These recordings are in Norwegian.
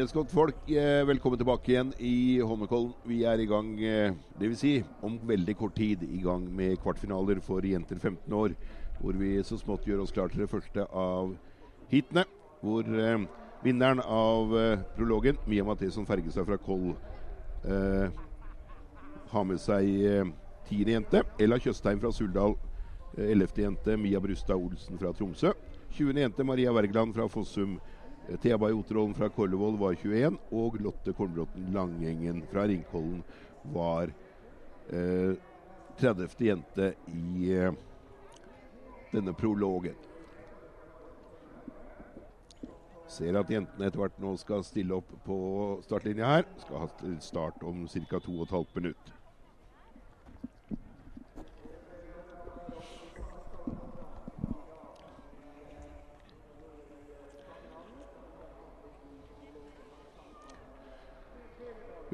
Gjensgått folk, eh, velkommen tilbake igjen i Holmenkollen. Vi er i gang, dvs. det vil si om veldig kort tid, i gang med kvartfinaler for jenter 15 år. Hvor vi så smått gjør oss klar til det første av heatene. Hvor eh, vinneren av eh, prologen, Mia Matheson Fergestad fra Koll, eh, har med seg eh, tiende jente. Ella Tjøstheim fra Suldal. Eh, Ellevte jente Mia Brustad Olsen fra Tromsø. 20. jente Maria Wergeland fra Fossum. Thea Bay fra Kollevoll var 21, og Lotte Kornbråten Langengen fra Ringkollen var eh, 30. jente i eh, denne prologen. Ser at jentene etter hvert nå skal stille opp på startlinja her. Skal ha start om ca. 2 15 minutter.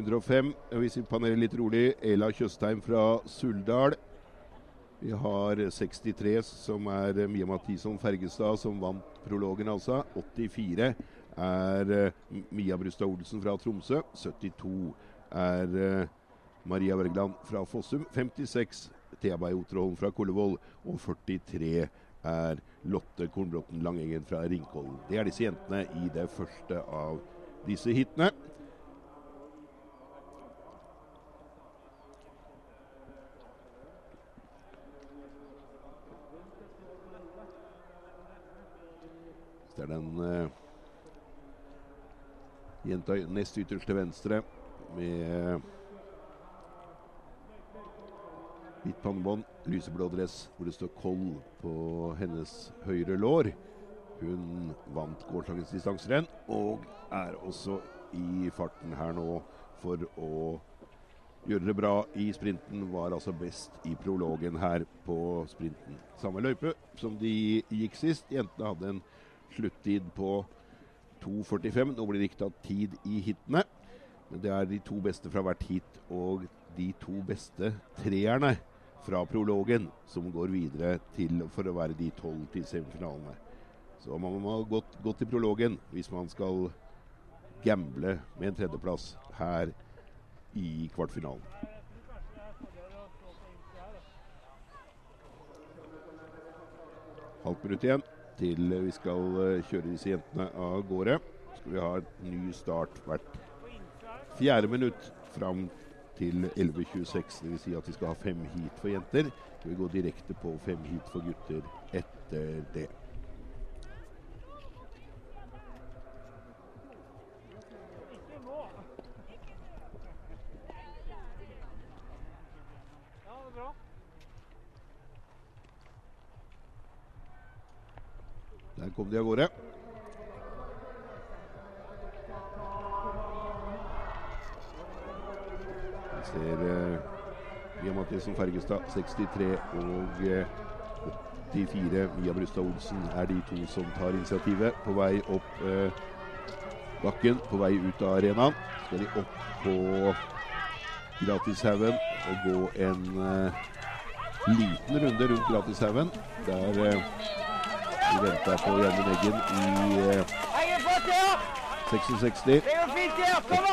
«105, hvis vi panerer litt rolig, Ela Tjøstheim fra Suldal. Vi har 63, som er eh, Mia Mathison Fergestad, som vant prologen, altså. 84 er eh, Mia Brustad Olsen fra Tromsø. 72 er eh, Maria Wergeland fra Fossum. 56 Thea Bay Oterholm fra Kollevoll. Og 43 er Lotte Kornbråten Langengen fra Ringkollen. Det er disse jentene i det første av disse hitene. Det er den uh, jenta nest ytterst til venstre med hvitt pannebånd, lyseblå dress hvor det står 'Koll' på hennes høyre lår. Hun vant gårsdagens distanserenn og er også i farten her nå for å gjøre det bra i sprinten. Var altså best i prologen her på sprinten. Samme løype som de gikk sist. Jentene hadde en sluttid på 2,45. Nå blir det ikke tatt tid i hitene. Men det er de to beste fra hvert hit og de to beste treerne fra prologen som går videre til for å være de tolv til semifinalene. Så man må ha gått, gått i prologen hvis man skal gamble med en tredjeplass her i kvartfinalen. Halvt minutt igjen til vi skal eh, kjøre disse jentene av gårde. Så Skal vi ha en ny start hvert fjerde minutt fram til 11.26. Dvs. Si at vi skal ha fem heat for jenter. Så vi går direkte på fem heat for gutter etter det. Der kom de av gårde. Vi ser uh, Mia Mathisen Fergestad 63 og uh, 84 Mia Brustad Olsen er de to som tar initiativet. På vei opp uh, bakken, på vei ut av arenaen. Skal de opp på Gratishaugen og gå en uh, liten runde rundt Gratishaugen. Der uh, vi venter på Janne Eggen i uh, 66.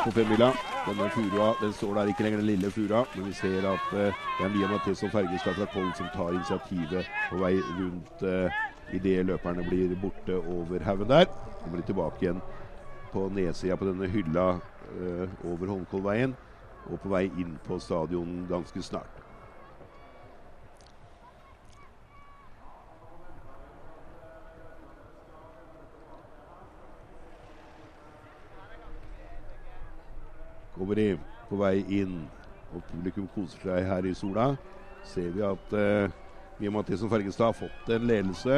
På femmila. Denne furua den står der ikke lenger, den lille furua. Men vi ser at eh, det er Mia Matheson Fergestad fra Koll som tar initiativet på vei rundt eh, idet løperne blir borte over haugen der. Kommer de tilbake igjen på nedsida på denne hylla eh, over Holmkollveien Og på vei inn på stadion ganske snart. Kommer de på vei inn, og publikum koser seg her i sola. Ser vi at eh, Mia Mathisen Fergestad har fått en ledelse.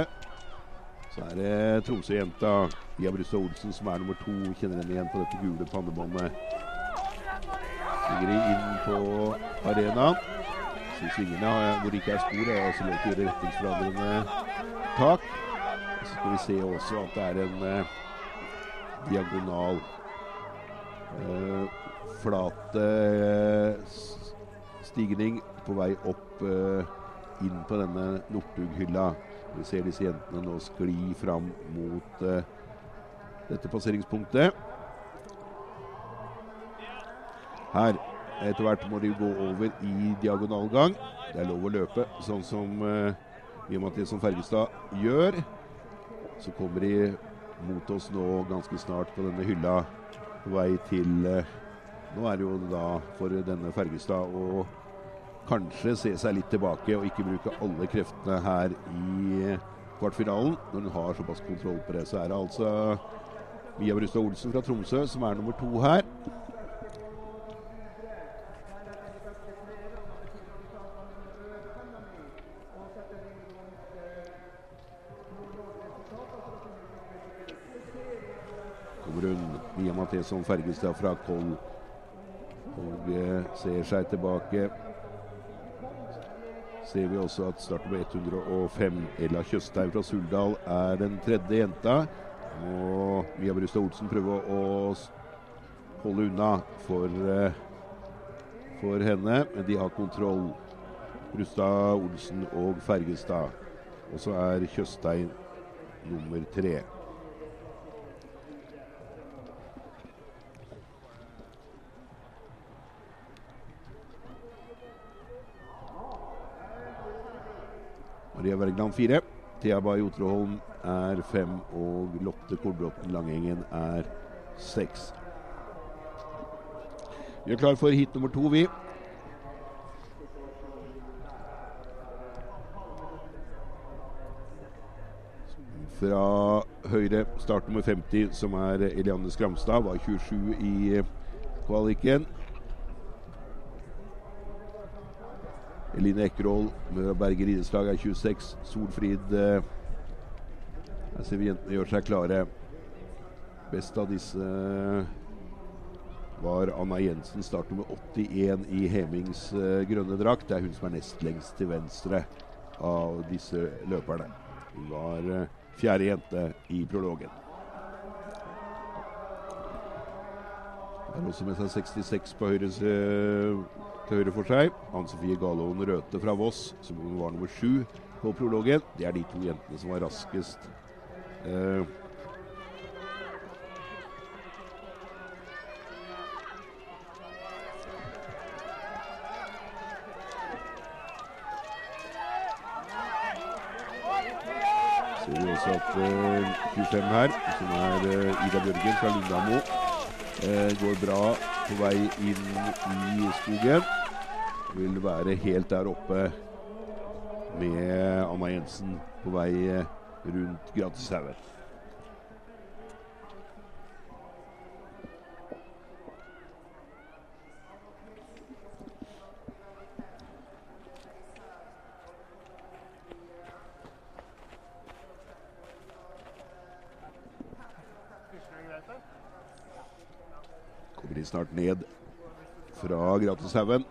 Så er det Tromsø-jenta Mia Brustad Olsen som er nummer to. Kjenner henne igjen på dette gule pannebåndet. Ligger de inn på arenaen. Så svingene hvor det ikke er spor, er også lov til å gjøre retningsforandrende tak. Så skal vi se også at det er en eh, diagonal uh, flat uh, stigning på vei opp uh, inn på denne Northug-hylla. Vi ser disse jentene nå skli fram mot uh, dette passeringspunktet. Her etter hvert må de gå over i diagonalgang. Det er lov å løpe, sånn som uh, Mathiesen Fergestad gjør. Så kommer de mot oss nå ganske snart på denne hylla på vei til uh, Nå er det jo da for denne Fergestad å kanskje se seg litt tilbake og ikke bruke alle kreftene her i kvartfinalen. Når hun har såpass kontroll på det, så er det altså Mia Brustad Olsen fra Tromsø som er nummer to her. Kommer hun, Mia Matheson Fergestad fra Koll. Og eh, ser seg tilbake. Ser vi også at startnummer 105, Ella Tjøstheim fra Suldal, er den tredje jenta. Og Mia Brustad Olsen prøver å holde unna for, eh, for henne, men de har kontroll. Brustad Olsen og Fergestad. Og så er Tjøstheim nummer tre. Maria Wergeland fire. Thea Bay Oterholm er fem, og Lotte Kolbråten Langengen er seks. Vi er klar for hit nummer to, vi. Fra høyre start nummer 50, som er Eliane Skramstad, var 27 i kvaliken. Eline og Berger idrettslag er 26. Solfrid eh, Her ser vi jentene gjør seg klare. Best av disse eh, var Anna Jensen, startnummer 81 i Hemings eh, grønne drakt. Det er hun som er nest lengst til venstre av disse løperne. Hun var eh, fjerde jente i prologen. Er også med seg 66 på høyre, til høyre for seg. Anne Sofie Galoen Røthe fra Voss, som var nummer sju på prologen. Det er de to jentene som var raskest. Eh, ser vi også at eh, 25 her, som er eh, Ida Bjørgen fra Lundamo, eh, går bra på vei inn i skogen. Vil være helt der oppe med Anna Jensen på vei rundt Gratishaugen. Snart ned fra Gratishaugen.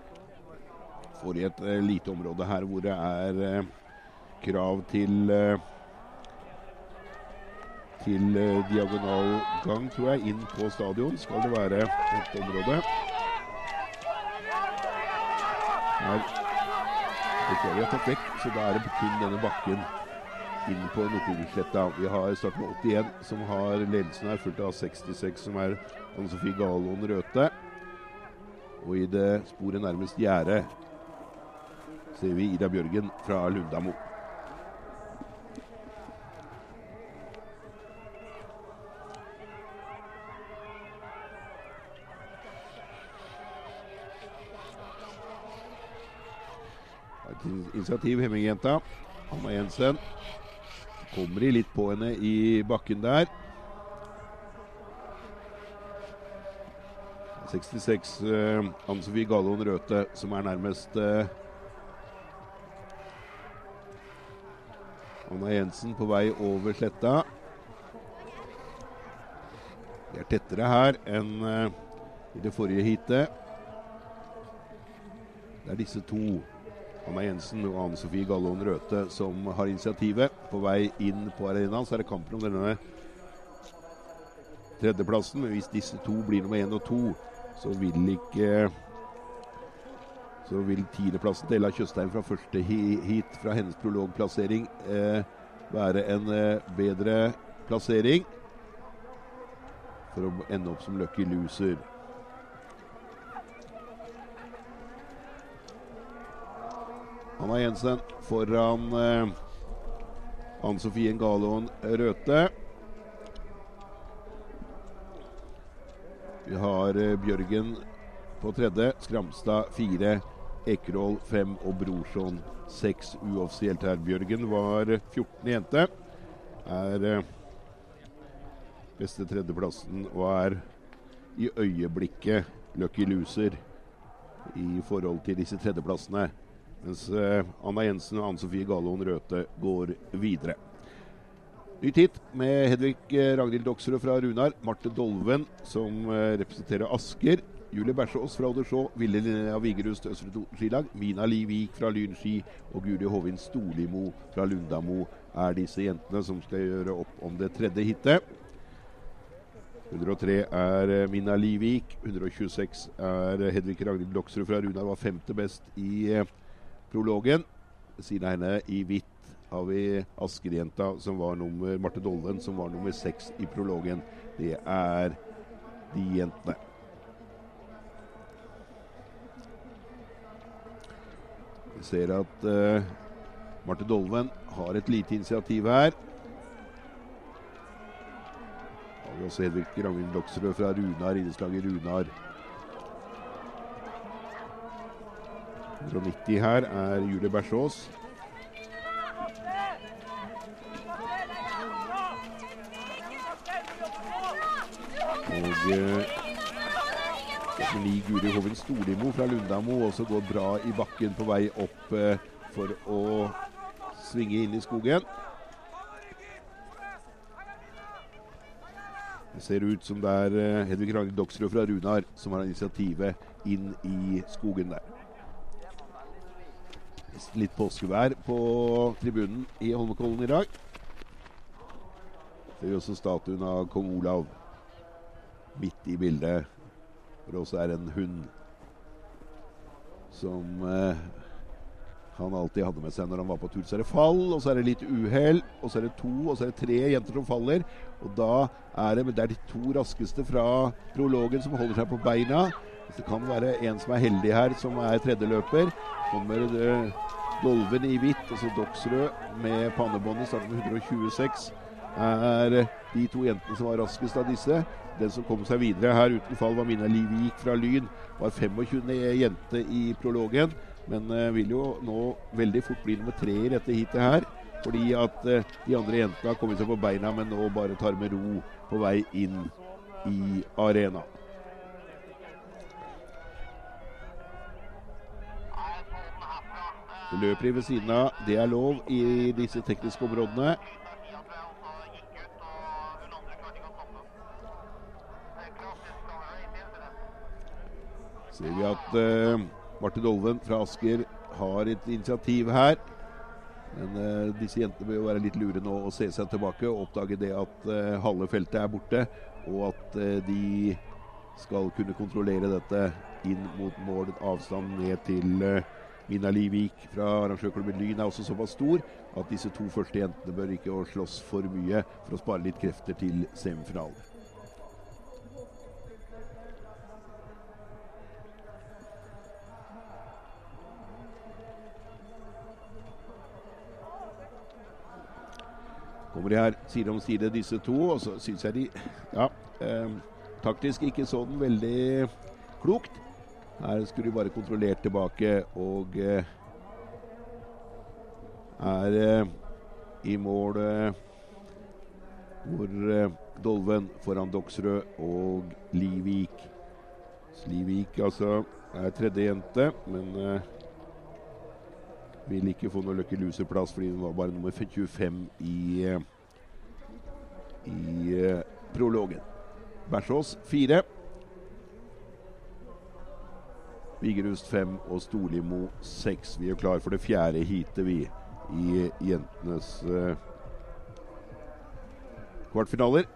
Får i et uh, lite område her hvor det er uh, krav til uh, til diagonal gang, tror jeg, inn på stadion skal det være et område. Her tror jeg har tatt vekk, så da er det kun denne bakken inn på Nordfjordsletta. Vi har start med 81, som har ledelsen her, fulgt av 66, som er Anne Sofie Galon Røthe. Og i det sporet nærmest gjerdet ser vi Ida Bjørgen fra Lundamo. Et initiativ, Hemming-jenta. Anna Jensen. Kommer de litt på henne i bakken der. 66 eh, Anne Sofie Gallon Røthe som er nærmest eh, Anna Jensen på vei over sletta. De er tettere her enn eh, i det forrige heatet. Det er disse to, Anna Jensen og Anne Sofie Gallon Røthe, som har initiativet. På vei inn på arenaen så er det kampen om denne tredjeplassen. Men hvis disse to blir nummer én og to, så vil ikke så vil tiendeplassen til Ella Tjøstheim fra første heat fra hennes prologplassering eh, være en eh, bedre plassering for å ende opp som lucky loser. Anna Jensen foran eh, Ann Sofien Galaaen Røthe. Vi har eh, Bjørgen på tredje, Skramstad fire, Ekerhol fem og Brorson seks uoffisielt her. Bjørgen var 14. jente. Er eh, beste tredjeplassen og er i øyeblikket lucky loser i forhold til disse tredjeplassene. Mens eh, Anna Jensen og Anne Sofie Galloen Røthe går videre. Nytt hit med Hedvig eh, Ragnhild Doksrud fra Runar. Marte Dolven som eh, representerer Asker. Julie Bersås fra Oddersjå. Ville Linnea Vigerust Østre Skilag. Mina Livik fra Lynski. Og Guri Hovin Storlimo fra Lundamo er disse jentene som skal gjøre opp om det tredje hitet. 103 er eh, Mina Livik. 126 er Hedvig Ragnhild Doksrud fra Runar. Var femte best i prologen. Siden av henne i hvitt har vi Asker-jenta som var nummer Marte Dolven som var nummer seks i prologen. Det er de jentene. Vi ser at uh, Marte Dolven har et lite initiativ her. Har vi også Hedvig Ragnhild Doksrød fra Runar, idrettslaget Runar. 190 her er Julie Bersås. Og eh, ni Guri Hoven Storlimo fra Lundamo også går bra i bakken på vei opp eh, for å svinge inn i skogen. Det ser ut som det er eh, Hedvig Ragnhild Doksrud fra Runar som har initiativet inn i skogen der. Litt påskevær på tribunen i Holmenkollen i dag. Ser vi også statuen av kong Olav midt i bildet. Hvor det også er en hund som eh, han alltid hadde med seg når han var på tur. Så er det fall, og så er det litt uhell, og så er det to, og så er det tre jenter som faller. Og da er det, det er de to raskeste fra prologen som holder seg på beina. Det kan være en som er heldig her, som er tredjeløper. Kommer uh, Dolven i hvitt, og så Doksrød med pannebåndet, starter med 126. Er de to jentene som var raskest av disse. Den som kom seg videre her uten fall, var Mina Livik fra Lyn. Var 25. jente i prologen, men uh, vil jo nå veldig fort bli nummer tre i dette heatet her. Fordi at uh, de andre jentene har kommet seg på beina, men nå bare tar med ro på vei inn i arena. Løper ved siden av. Det er lov i disse tekniske områdene. Ser vi at uh, Marte Dolven fra Asker har et initiativ her. Men uh, disse jentene bør jo være litt lure nå og se seg tilbake og oppdage det at uh, halve feltet er borte, og at de skal kunne kontrollere dette inn mot mål. Avstand ned til Mina Livik fra arrangørklubben Lyn er også såpass stor at disse to første jentene bør ikke slåss for mye for å spare litt krefter til semifinalen. De her side om side, disse to, og så syns jeg de ja, eh, taktisk ikke så den veldig klokt. Her skulle de bare kontrollert tilbake og eh, er eh, i mål eh, hvor eh, Dolven foran Doksrød og Livik. Livik altså er tredje jente, men eh, vil ikke få noe Lucky Loser-plass fordi hun var bare nummer 25 i, i prologen. Bersås fire. Vigerust fem og Storlimo seks. Vi er klar for det fjerde heatet, vi, i jentenes uh, kvartfinaler.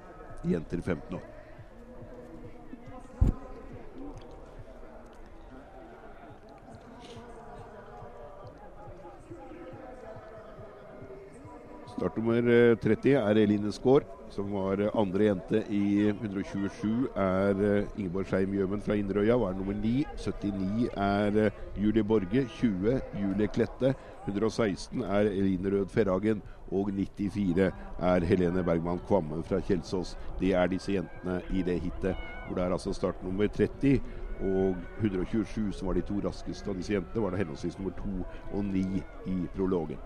Jenter 15 år. Startnummer 30 er Eline Skaar. Som var andre jente i 127, er Ingeborg Skei Mjømen fra Inderøya, var nummer 9. 79 er Julie Borge. 20 Julie Klette. 116 er Eline Rød Ferhagen. Og 94 er Helene Bergman Kvamme fra Kjelsås. Det er disse jentene i det hitet, hvor det er altså startnummer 30 og 127, som var de to raskeste av disse jentene, var det henholdsvis nummer 2 og 9 i prologen.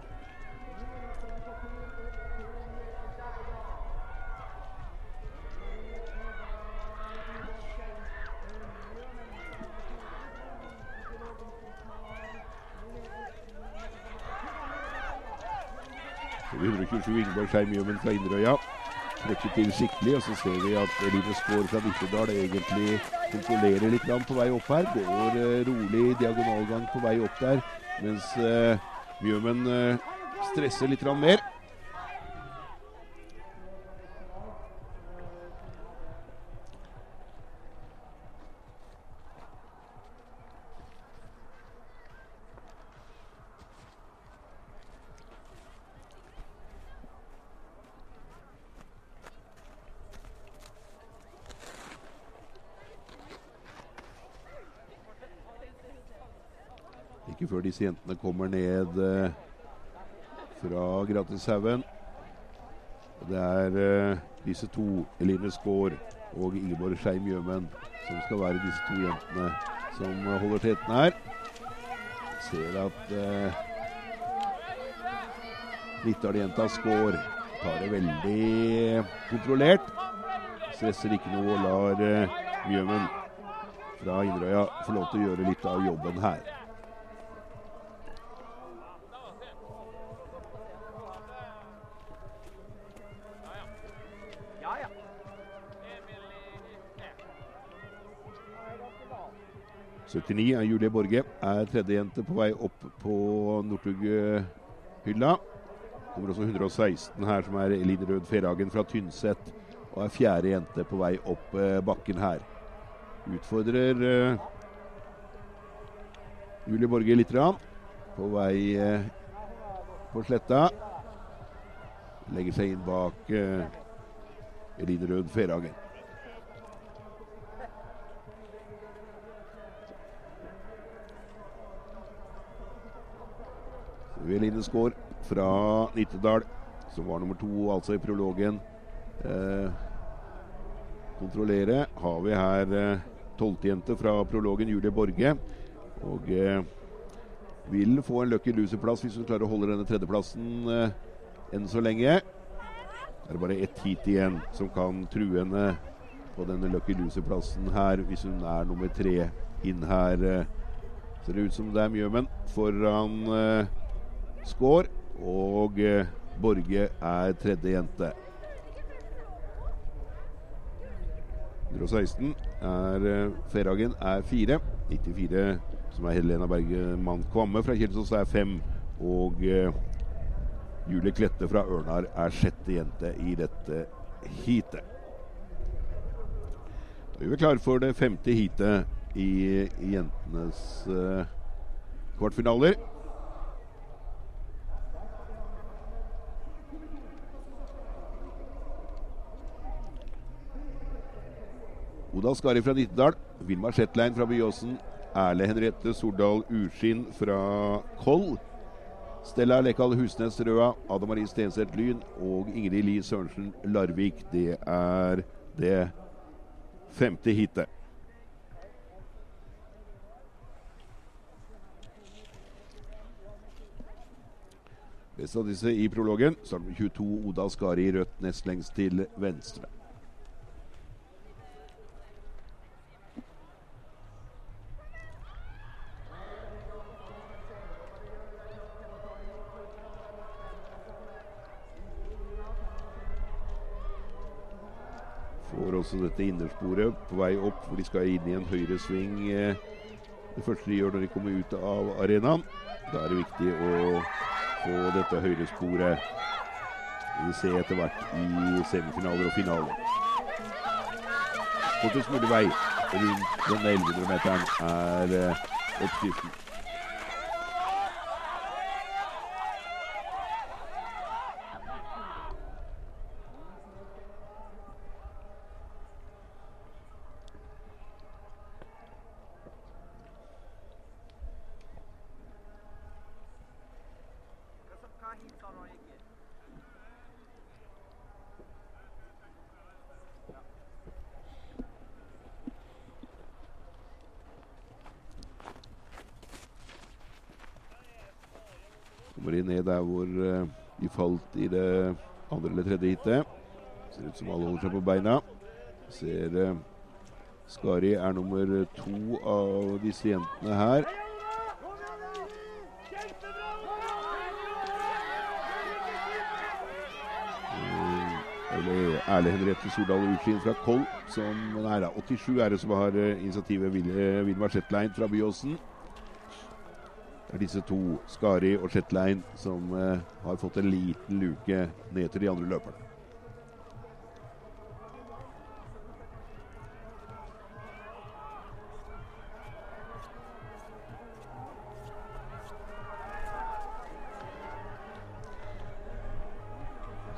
Så 127 Ingeborg Skei Mjømen fra Inderøya trekker til skikkelig. Og så ser vi at Eline Skaar fra Nittedal egentlig kontrollerer litt på vei opp her. Går uh, rolig diagonalgang på vei opp der, mens Mjømen uh, stresser litt mer. Disse jentene kommer ned eh, fra Gratishaugen. Det er eh, disse to, Eline Skaar og Ingeborg Skei Mjømen, som skal være disse to jentene som holder teten her. Ser at eh, Nittdal-jenta Skaar tar det veldig kontrollert. Stresser ikke noe og lar eh, Mjømen fra Inderøya få lov til å gjøre litt av jobben her. 79 er Julie Borge. Er tredjejente på vei opp på Northug-hylla. Kommer også 116 her, som er Eline Rød Ferhagen fra Tynset. Og er fjerde jente på vei opp eh, bakken her. Utfordrer eh, Julie Borge litt. Rann. På vei eh, på sletta. Legger seg inn bak eh, Eline Rød Ferhagen. Eline Skaar fra Nittedal, som var nummer to altså i prologen. Eh, kontrollere har vi her eh, fra prologen, Julie Borge. Og eh, vil få en lucky loser-plass hvis hun klarer å holde denne tredjeplassen eh, enn så lenge. Det er bare ett heat igjen som kan true henne på denne lucky loser-plassen her, hvis hun er nummer tre inn her. Eh, ser det ut som det er Mjømen foran eh, Skår, og eh, Borge er tredje jente. 116 er eh, Ferhagen er fire. 94, som er Helena Bergemann Kvamme fra Kjelsås, er fem. Og eh, Julie Klette fra Ørnar er sjette jente i dette heatet. Da er vi klare for det femte heatet i, jentenes eh, kvartfinaler. Oda Skari fra Nittedal, Vilmar Shetlein fra Byåsen, Erle Henriette Sordal Urskinn fra Koll, Stella Lekal Husnes Røa, Ada Marie Stenseth Lyn og Ingrid Li Sørensen Larvik. Det er det femte heatet. Best av disse i prologen. Start med 22 Oda Skari rødt nest lengst til venstre. Også dette innersporet på vei opp, hvor de skal inn i en høyresving. eh, Det første de gjør når de kommer ut av arenaen. Da er det viktig å få dette høyresporet vi ser etter hvert i semifinaler og finaler. Kortest mulig vei rundt denne 1100-meteren er eh, oppskriften. Kommer de ned der hvor eh, de falt i det andre eller tredje heatet. Ser ut som alle holder seg på beina. Ser eh, Skari er nummer to av disse jentene her. Eh, Erle Henriette Sordal Utskien fra Koll, som Nei da, 87 er det som har eh, initiativet. Vilmar Shetlein fra Byåsen. Er disse to, Skari og Shetlein, som eh, har fått en liten luke ned til de andre løperne.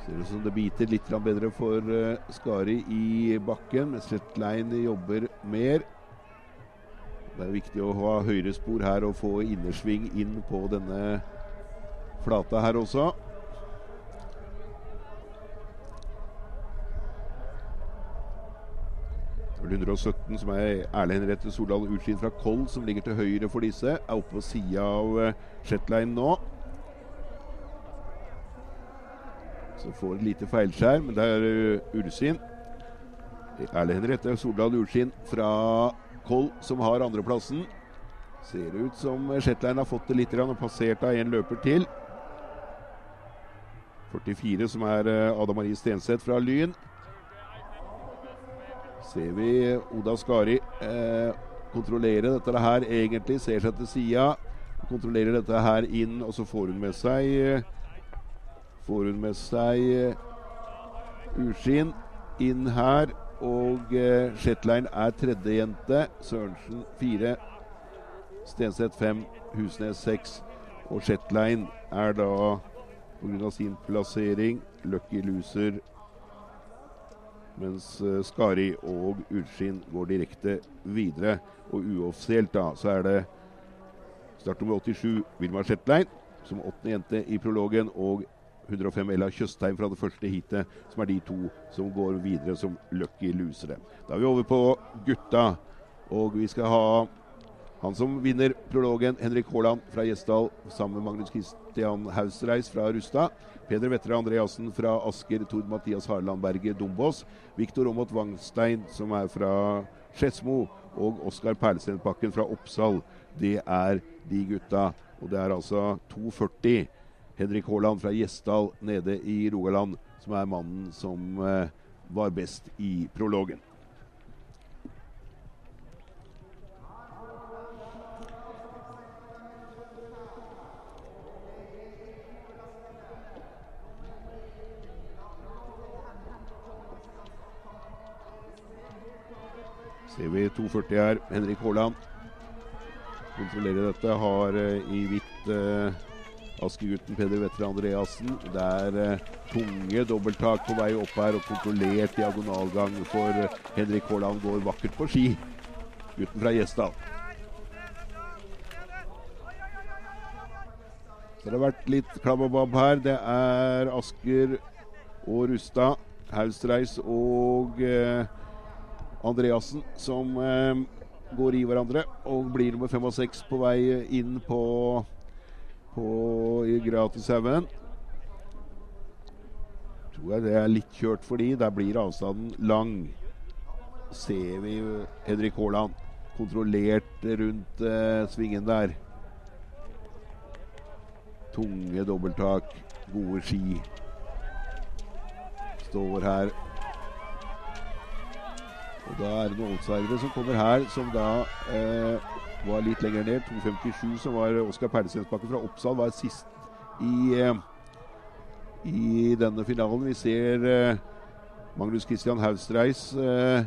Ser ut som det biter litt bedre for eh, Skari i bakken, Shetlein jobber mer. Det er viktig å ha høyrespor her og få innersving inn på denne flata her også. Vel 117, som er Erle Henriette Soldal Utskien fra Koll, som ligger til høyre for disse, er oppe på sida av eh, Shetline nå. Så får et lite feilskjær, men det er uh, Ursin. Erle Henriette Soldal Urskien fra Koll som har andreplassen. Ser ut som Shetland har fått det litt og passert av en løper til. 44, som er eh, Ada Marie Stenseth fra Lyn. Ser vi Oda Skari eh, kontrollere dette her egentlig. Ser seg til sida. Kontrollerer dette her inn, og så får hun med seg eh, Får hun med seg eh, Urskien inn her. Og eh, Shetline er tredjejente. Sørensen fire. Stenseth fem. Husnes seks. Og Shetline er da pga. sin plassering lucky loser. Mens eh, Skari og Urskien går direkte videre. Og uoffisielt da så er det startnummer 87 Vilmar Shetline som åttende jente i prologen. Og 105 Ella Tjøstheim fra det første heatet, som er de to som går videre som lucky losere. Da er vi over på gutta, og vi skal ha han som vinner prologen, Henrik Haaland fra Gjesdal, sammen med Magnus Christian Hausreis fra Rustad. Peder Vettre Andreassen fra Asker, Tord Mathias Harland Berget Dombås. Viktor Aamodt Wangstein, som er fra Skedsmo, og Oskar Perlestenbakken fra Oppsal. Det er de gutta. Og det er altså 2,40. Henrik Haaland fra Gjesdal nede i Rogaland, som er mannen som eh, var best i prologen. Ser vi 2,40 her. Henrik Haaland kontrollerer dette. Har eh, i hvitt eh, Askegutten Peder Vetter Andreassen. Det er eh, tunge dobbelttak på vei opp her og kontrollert diagonalgang for eh, Henrik Haaland. Går vakkert på ski. Gutten fra Gjesdal. Så det har vært litt klabb og babb her. Det er Asker og Rustad, Haustreis og eh, Andreassen som eh, går i hverandre og blir nummer fem og seks på vei inn på på i Gratishaugen. Tror jeg det er litt kjørt for de. Der blir avstanden lang. Ser vi Henrik Haaland kontrollert rundt eh, svingen der. Tunge dobbelttak, gode ski. Står her. Og da er det noen outsidere som kommer her, som da eh, var litt lenger ned. 2.57, som var Oskar Perlesensbakken fra Oppsal, var sist i, eh, i denne finalen. Vi ser eh, Magnus Christian Haustreis eh,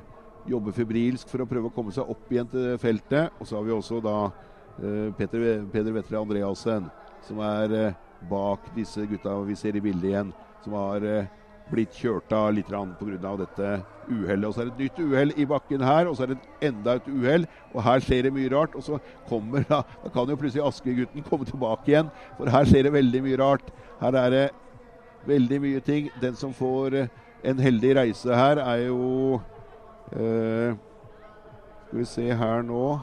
jobbe febrilsk for å prøve å komme seg opp igjen til feltet. Og så har vi også da eh, Peter, Peder Vettre Andreassen, som er bak disse gutta vi ser i bildet igjen. Som har blitt kjørt av litt pga. dette uhellet. Og så er det et nytt uhell i bakken her, og så er det enda et uhell. Og her skjer det mye rart. Og så kommer da, da kan jo plutselig Askegutten komme tilbake igjen, for her skjer det veldig mye rart. Her er det veldig mye ting. Den som får eh, en heldig reise her, er jo eh, Skal vi se her nå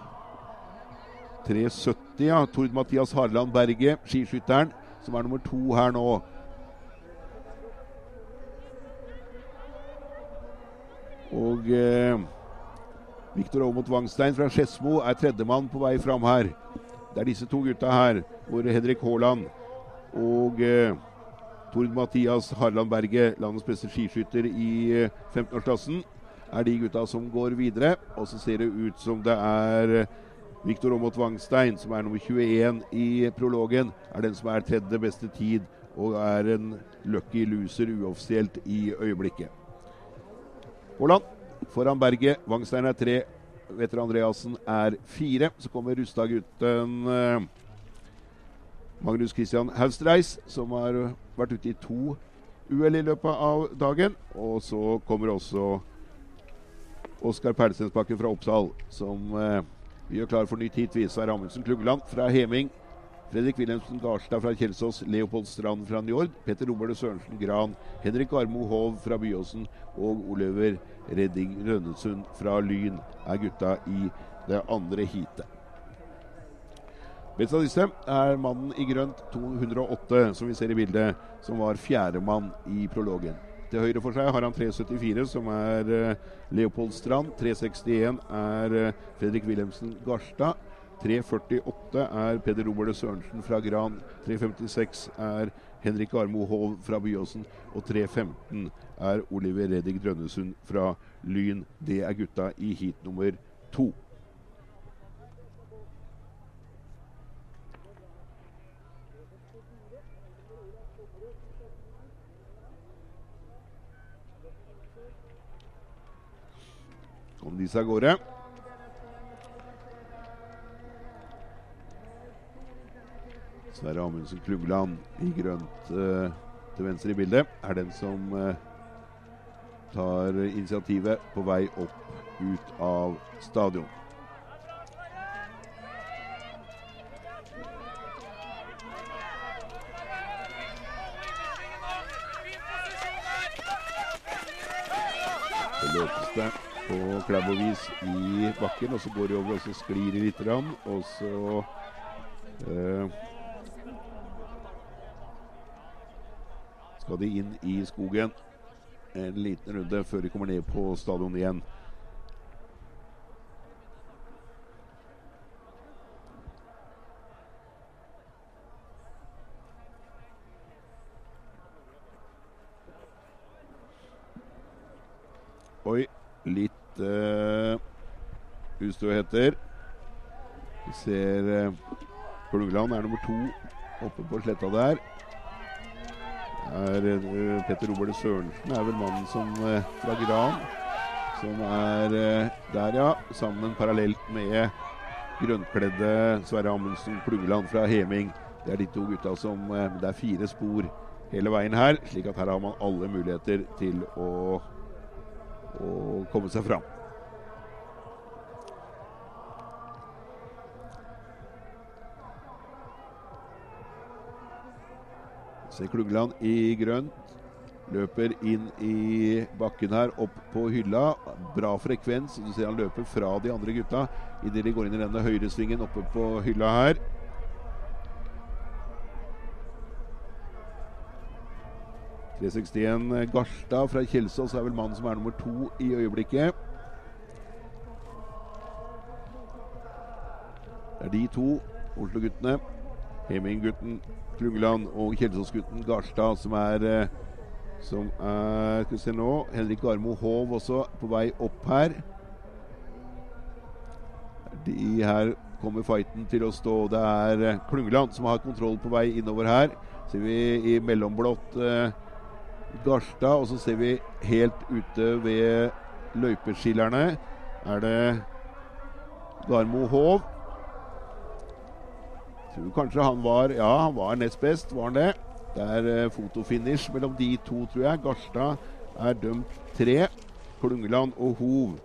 370, ja. Tord Mathias Harland Berge, skiskytteren, som er nummer to her nå. Og eh, Viktor Aamodt Wangstein fra Skedsmo er tredjemann på vei fram her. Det er disse to gutta her, hvor Henrik Haaland og eh, Tord Mathias Harland Berge, landets beste skiskytter i eh, 15-årsklassen, er de gutta som går videre. Og så ser det ut som det er eh, Viktor Aamodt Wangstein, som er nummer 21 i prologen, er den som er tredje beste tid og er en lucky loser uoffisielt i øyeblikket. Haaland foran Berget. Wangstein er tre. Vetter Andreassen er fire. Så kommer Rustad-gutten eh, Magnus Christian Haustreis, som har vært ute i to UL i løpet av dagen. Og så kommer også Oskar Perlestensbakken fra Oppsal, som eh, gjør klar for nytt heat. Viser Amundsen Klugland fra Heming. Fredrik Wilhelmsen Garstad fra Kjelsås, Leopold Strand fra Njord, Petter Robert Sørensen Gran, Henrik Armo Hov fra Byåsen og Oliver Redding Rønnesund fra Lyn er gutta i det andre heatet. Best av disse er mannen i grønt 208, som vi ser i bildet, som var fjerdemann i prologen. Til høyre for seg har han 374, som er eh, Leopold Strand. 361 er eh, Fredrik Wilhelmsen Garstad. 348 er Peder Robert Sørensen fra Gran. 356 er Henrik Armo Hov fra Byåsen. Og 315 er Oliver Reddik Drønnesund fra Lyn. Det er gutta i heat nummer to. Kom disse av gårde. Sverre Amundsen Klugland i grønt uh, til venstre i bildet er den som uh, tar initiativet på vei opp ut av stadion. Det løpes det på klæbovis i bakken, og så går de over og så sklir de litt. Og så uh, skal de inn i skogen en liten runde før de kommer ned på stadion igjen. Oi, litt uh, ustøheter. Vi ser uh, Klungland er nummer to oppe på sletta der. Er, uh, Petter Robert Sørensen er vel mannen som uh, fra Gran. Som er uh, der, ja. Sammen parallelt med grønnkledde Sverre Amundsen Klugland fra Heming. Det er de to gutta som Det er fire spor hele veien her, slik at her har man alle muligheter til å å komme seg fram. Se Klugland i grønt. Løper inn i bakken her, opp på hylla. Bra frekvens. Du ser han løper fra de andre gutta idet de går inn i denne høyresvingen oppe på hylla her. ...361 Garstad fra Kjelsås er vel mannen som er nummer to i øyeblikket. Det er de to Oslo-guttene. Heming-gutten Klungeland og Kjelsås-gutten Garstad som er eh, Som er Skal vi se nå Henrik Armo Hov også på vei opp her. De her kommer fighten til å stå. Det er eh, Klungeland som har kontroll på vei innover her. Ser vi i mellomblått eh, Garstad, og så ser vi helt ute ved løypeskillerne er det Garmo Hov. Tror kanskje han var Ja, han var nest best, var han det? Det er eh, fotofinish mellom de to, tror jeg. Garstad er dømt tre. Klungeland og Hov.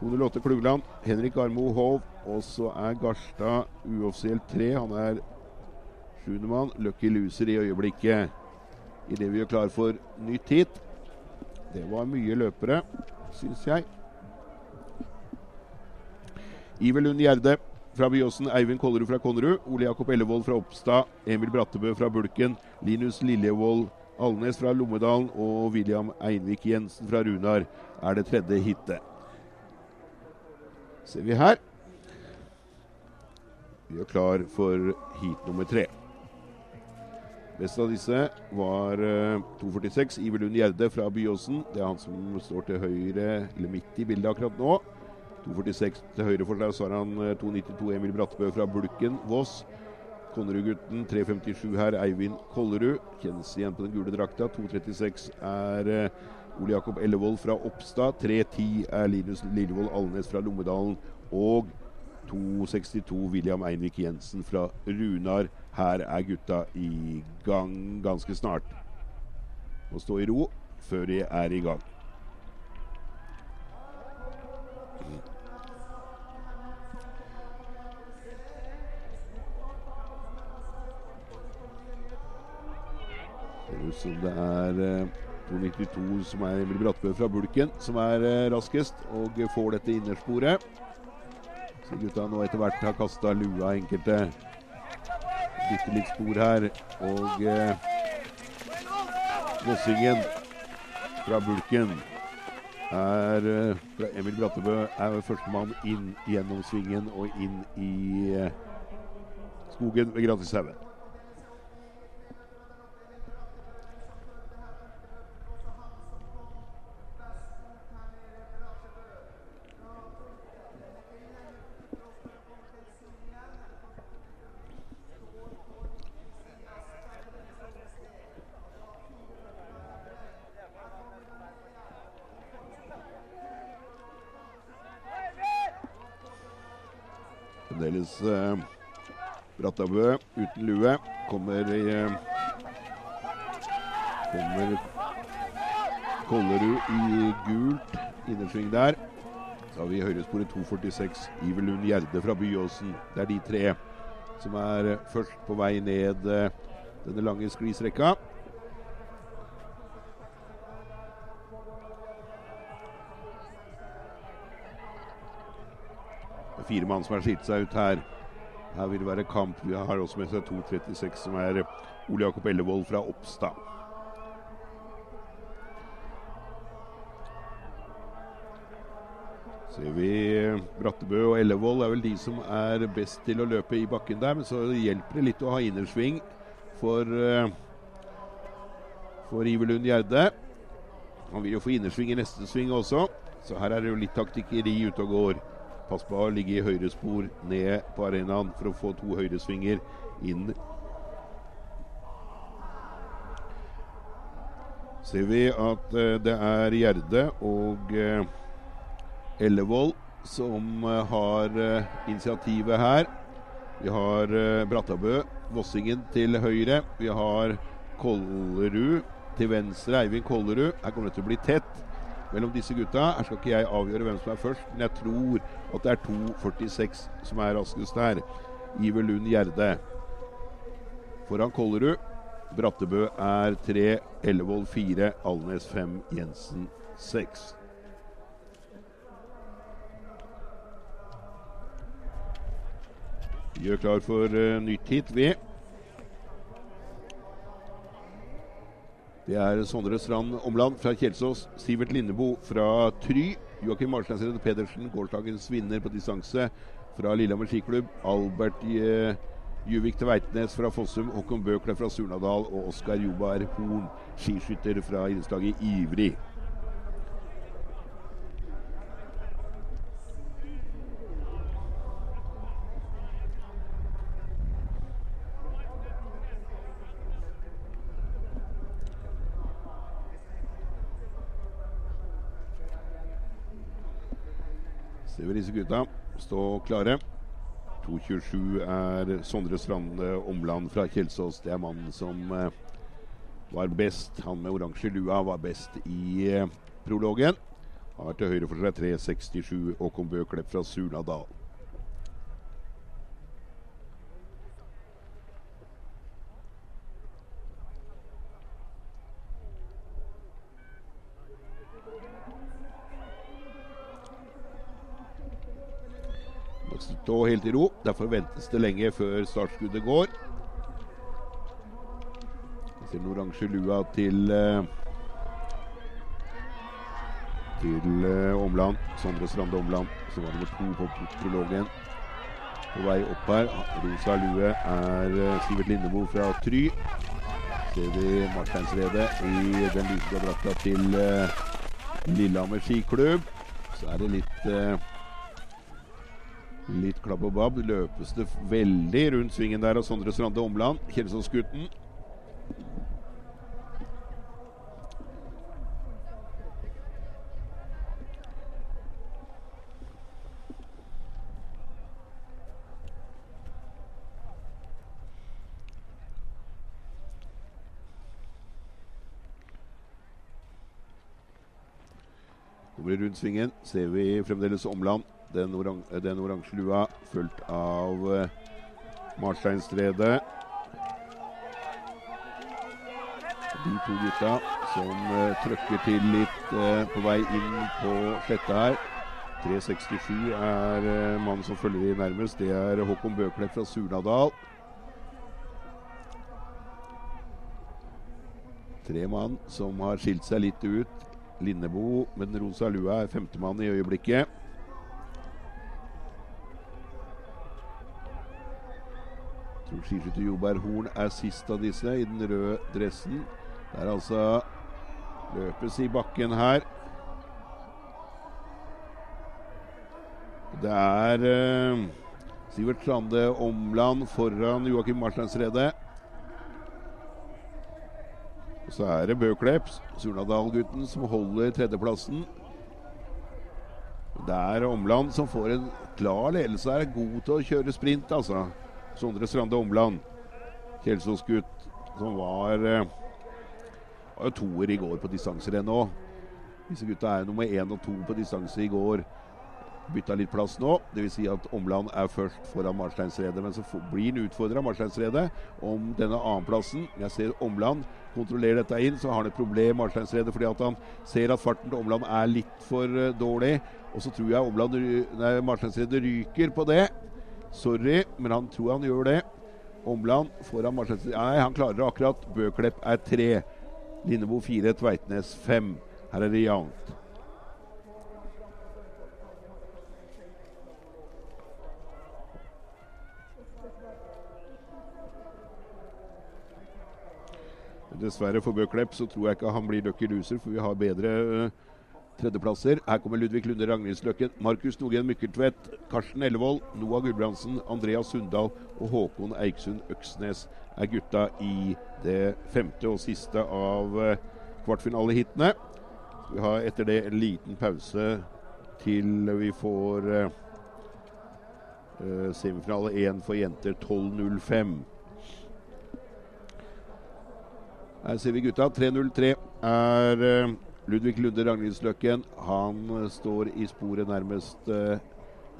208 Klungeland. Henrik Armo Hov. Og så er Garstad uoffisielt tre. Han er sjuendemann. Lucky loser i øyeblikket. Idet vi gjør klar for nytt hit. Det var mye løpere, syns jeg. Iver Lund Gjerde fra Byåsen, Eivind Kollerud fra Konnerud, Ole Jakob Ellevold fra Oppstad, Emil Brattebø fra Bulken, Linus Lillevold Alnes fra Lommedalen og William Einvik Jensen fra Runar er det tredje hitet. Ser vi her. Vi er klar for heat nummer tre. Best av disse var uh, 2.46 Iver Lund Gjerde fra Byåsen. Det er han som står til høyre, eller midt i bildet akkurat nå. 2.46 til høyre for deg, så har han 2.92 Emil Brattebø fra Bulken, Voss. Konnerud-gutten 3.57 her, Eivind Kollerud. Kjennes igjen på den gule drakta. 2.36 er uh, Ole Jakob Ellevold fra Oppstad. 3.10 er Linus Lillevold Alnes fra Lommedalen. Og 2.62 William Einvik Jensen fra Runar. Her er gutta i gang ganske snart. Må stå i ro før de er i gang. Ser ut det er eh, 292 som er Emil Brattbø fra Bulken som er eh, raskest og får dette innersporet. Så gutta nå etter hvert har kasta lua enkelte. Bitte litt spor her. Og eh, Vossingen fra Bulken er eh, fra Emil Brattebø er førstemann inn gjennom svingen og inn i eh, skogen ved Gratishaugen. Fremdeles eh, Brattabø uten lue. Kommer i eh, Kommer Kollerud i gult innersving der. Så har vi høyresporet 246 Iverlund Gjerde fra Byåsen. Det er de tre som er eh, først på vei ned denne lange sklisrekka. Fire mann som har skilt seg ut her. Her vil det være kamp. Vi har også med seg 2.36, som er Ole Jakob Ellevold fra Oppstad. Ser vi Brattebø og Ellevold er vel de som er best til å løpe i bakken der. Men så hjelper det litt å ha innersving for, uh, for Iverlund Gjerde. Han vil jo få innersving i neste sving også, så her er det jo litt taktikkeri ute og går. Pass på å ligge i høyrespor ned på arenaen for å få to høyresvinger inn. Ser vi at uh, det er Gjerde og uh, Ellevold som uh, har initiativet her. Vi har Brattabø, Vossingen til høyre. Vi har Kollerud til venstre, Eivind Kollerud. Her kommer det til å bli tett mellom disse gutta. Her skal ikke jeg avgjøre hvem som er først, men jeg tror at det er 2.46 som er raskest her. Iver Lund Gjerde foran Kollerud. Brattebø er 3, Ellevold 4, Alnes 5, Jensen 6. Vi gjør klar for uh, nytt hit, vi. Det er Sondre Strand Omland fra Kjelsås, Sivert Lindeboe fra Try, Joakim Marsteinsrud Pedersen, gårsdagens vinner på distanse fra Lillehammer skiklubb, Albert uh, Juvik til Veitnes fra Fossum, Håkon Bøkler fra Surnadal og Oskar Jobar Horn, skiskytter fra innslaget Ivrig. Vi disse gutta stå klare. 2.27 er Sondre Strande Omland fra Kjelsås. Det er mannen som eh, var best. Han med oransje lua var best i eh, prologen. Har til høyre for seg 3.67 Håkon Bø Klepp fra Surnadal. Stå helt i ro. Derfor ventes det lenge før startskuddet går. Vi ser den oransje lua til uh, til uh, Omland. Sondre Strande Omland, som var nummer to på prologen. På vei opp her. Rosa lue er uh, Sivert Lindemo fra Try. Ser vi Marteinsredet i den lyseblå drakta til Lillehammer skiklubb. Så er det litt Litt klabb og babb. Løpes det veldig rundt svingen der av Sondre Strande Omland. Kjelsåsgutten. Kommer rundt svingen, ser vi fremdeles Omland den, orang den oransje lua, fulgt av uh, Marsteinstredet. De to gutta som uh, trøkker til litt uh, på vei inn på sletta her. 367 er uh, mannen som følger de nærmest. Det er Håkon Bøklepp fra Surnadal. Tre mann som har skilt seg litt ut. Lindebo med den rosa lua er femtemann i øyeblikket. Tror skiskytter Joberg Horn er sist av disse i den røde dressen. Det er altså løpes i bakken her. Det er eh, Sivert Sande Omland foran Joakim Marsteinsredet. Så er det Bøklepp, Surnadal-gutten, som holder tredjeplassen. Det er Omland som får en klar ledelse her. God til å kjøre sprint, altså. Sondre Strande Omland. Kjelsås-gutt som var, eh, var jo toer i går på distanserenn òg. Disse gutta er nummer én og to på distanse i går. Bytta litt plass nå. Dvs. Si at Omland er først foran Marsteinsredet. Men så blir han utfordra Marsteinsredet om denne annenplassen. Jeg ser Omland kontrollerer dette inn, så har han et problem Marsteinsredet fordi at han ser at farten til Omland er litt for uh, dårlig. Og så tror jeg Omland, Marsteinsredet ryker på det. Sorry, men han tror han gjør det. Omland foran Marsteinsen Nei, han klarer det akkurat. Bøklepp er tre. Lindebo fire, Tveitnes fem. Her er det jevnt. Dessverre for Bøklepp så tror jeg ikke han blir Lucky Loser, for vi har bedre uh, Tredjeplasser. Her kommer Ludvig Lunde Ragnhildsløkken, Markus Nogen Mykkeltvedt, Karsten Ellevold, Noah Gulbrandsen, Andreas Sundal og Håkon Eiksund Øksnes er gutta i det femte og siste av eh, kvartfinalehitene. Vi har etter det en liten pause til vi får uh, semifinale én for jenter 12.05. Her ser vi gutta. 3.03 er uh, Ludvig Lunde Ragnhildsløkken han eh, står i sporet nærmest uh,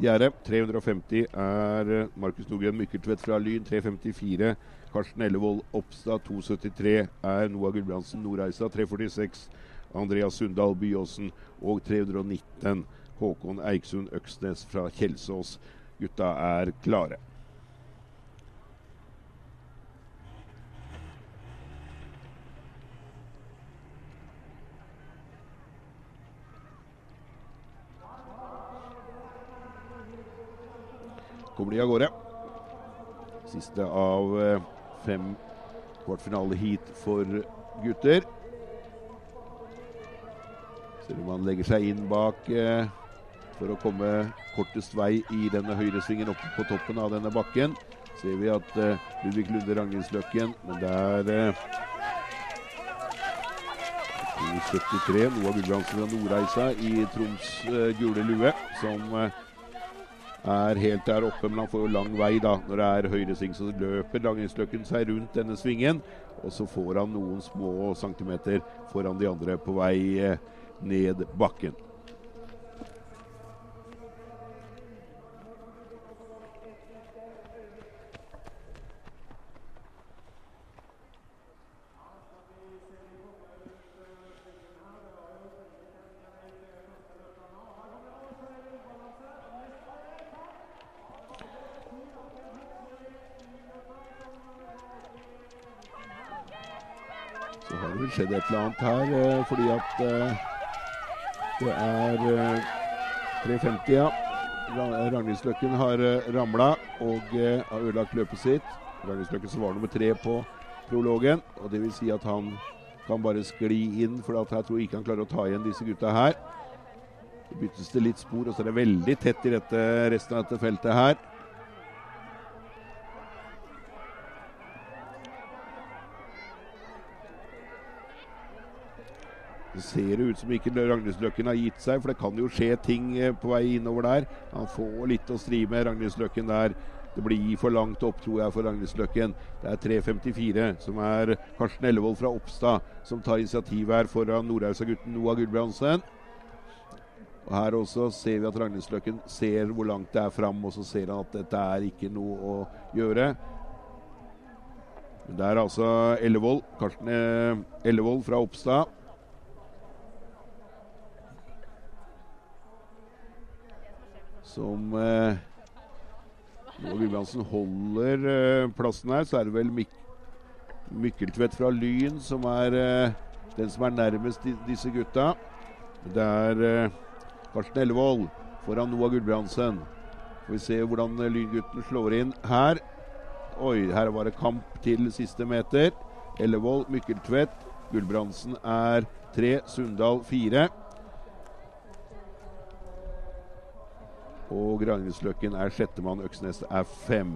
gjerdet. 350 er uh, Markus Nogren Mykkeltvedt fra Lyn. 354 Karsten Ellevold Oppstad. 273 er Noah Gulbrandsen Nordreisa. 346 Andreas Sundal Byåsen. Og 319 Håkon Eiksund Øksnes fra Kjelsås. Gutta er klare. Kommer de av gårde. Siste av eh, fem kvartfinaleheat for gutter. Ser om han legger seg inn bak eh, for å komme kortest vei i denne høyresvingen oppe på toppen av denne bakken. Ser vi at eh, Ludvig Lunde Ragnhildsløkken, men det er eh, 73, Noah Gulbrandsen fra Nordreisa i Troms eh, gule lue, som uh, er helt der oppe, men han får jo lang vei da når det er høyresving. Så løper Langrennsløkken seg rundt denne svingen, og så får han noen små centimeter foran de andre på vei eh, ned bakken. Skjedd et eller annet her, eh, fordi at eh, det er eh, 3.50, ja. Ra- Ragnhildsløkken har ramla og eh, har ødelagt løpet sitt. Ragnhildsløkken som var nummer tre på prologen. og Det vil si at han kan bare skli inn, for jeg tror ikke han klarer å ta igjen disse gutta her. Så byttes det litt spor, og så er det veldig tett i dette, resten av dette feltet her. Det ser ut som ikke Ragnhildsløkken har gitt seg, for det kan jo skje ting eh, på vei innover der. Han får litt å stri med, Ragnhildsløkken der. Det blir for langt opp, tror jeg, for Ragnhildsløkken. Det er 3.54, som er Karsten Ellevold fra Oppstad, som tar initiativ her foran Nordhausa-gutten Noah Gulbrandsen. Og Her også ser vi at Ragnhildsløkken ser hvor langt det er fram, og så ser han at dette er ikke noe å gjøre. Men det er altså Ellevold, Karsten eh, Ellevold fra Oppstad. Som eh, Når Williamsen holder eh, plassen her, så er det vel Mik Mykkeltvedt fra Lyn som er eh, den som er nærmest di disse gutta. Det er eh, Karsten Ellevold foran Noah Gulbrandsen. Får vi se hvordan Lyngutten slår inn her. Oi, her var det kamp til siste meter. Ellevold, Mykkeltvedt. Gulbrandsen er tre, Sundal fire. Og Ragnhildsløkken er sjettemann. Øksnes er fem.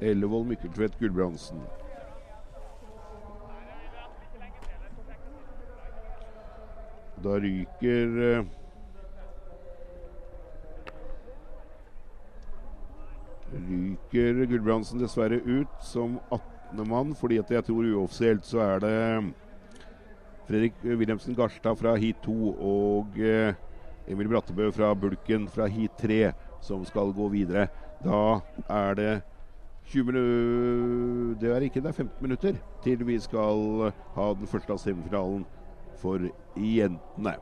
Ellevold, Mykkeltvedt, Gulbrandsen. Da ryker eh, Ryker Gulbrandsen dessverre ut som 18. mann, fordi at jeg tror uoffisielt så er det Fredrik Wilhelmsen Garstad fra heat 2 og eh, Emil Brattebø fra Bulken fra heat 3 som skal gå videre. Da er det 20 minutter Det er ikke, det er 15 minutter til vi skal ha den første av semifinalen for jentene.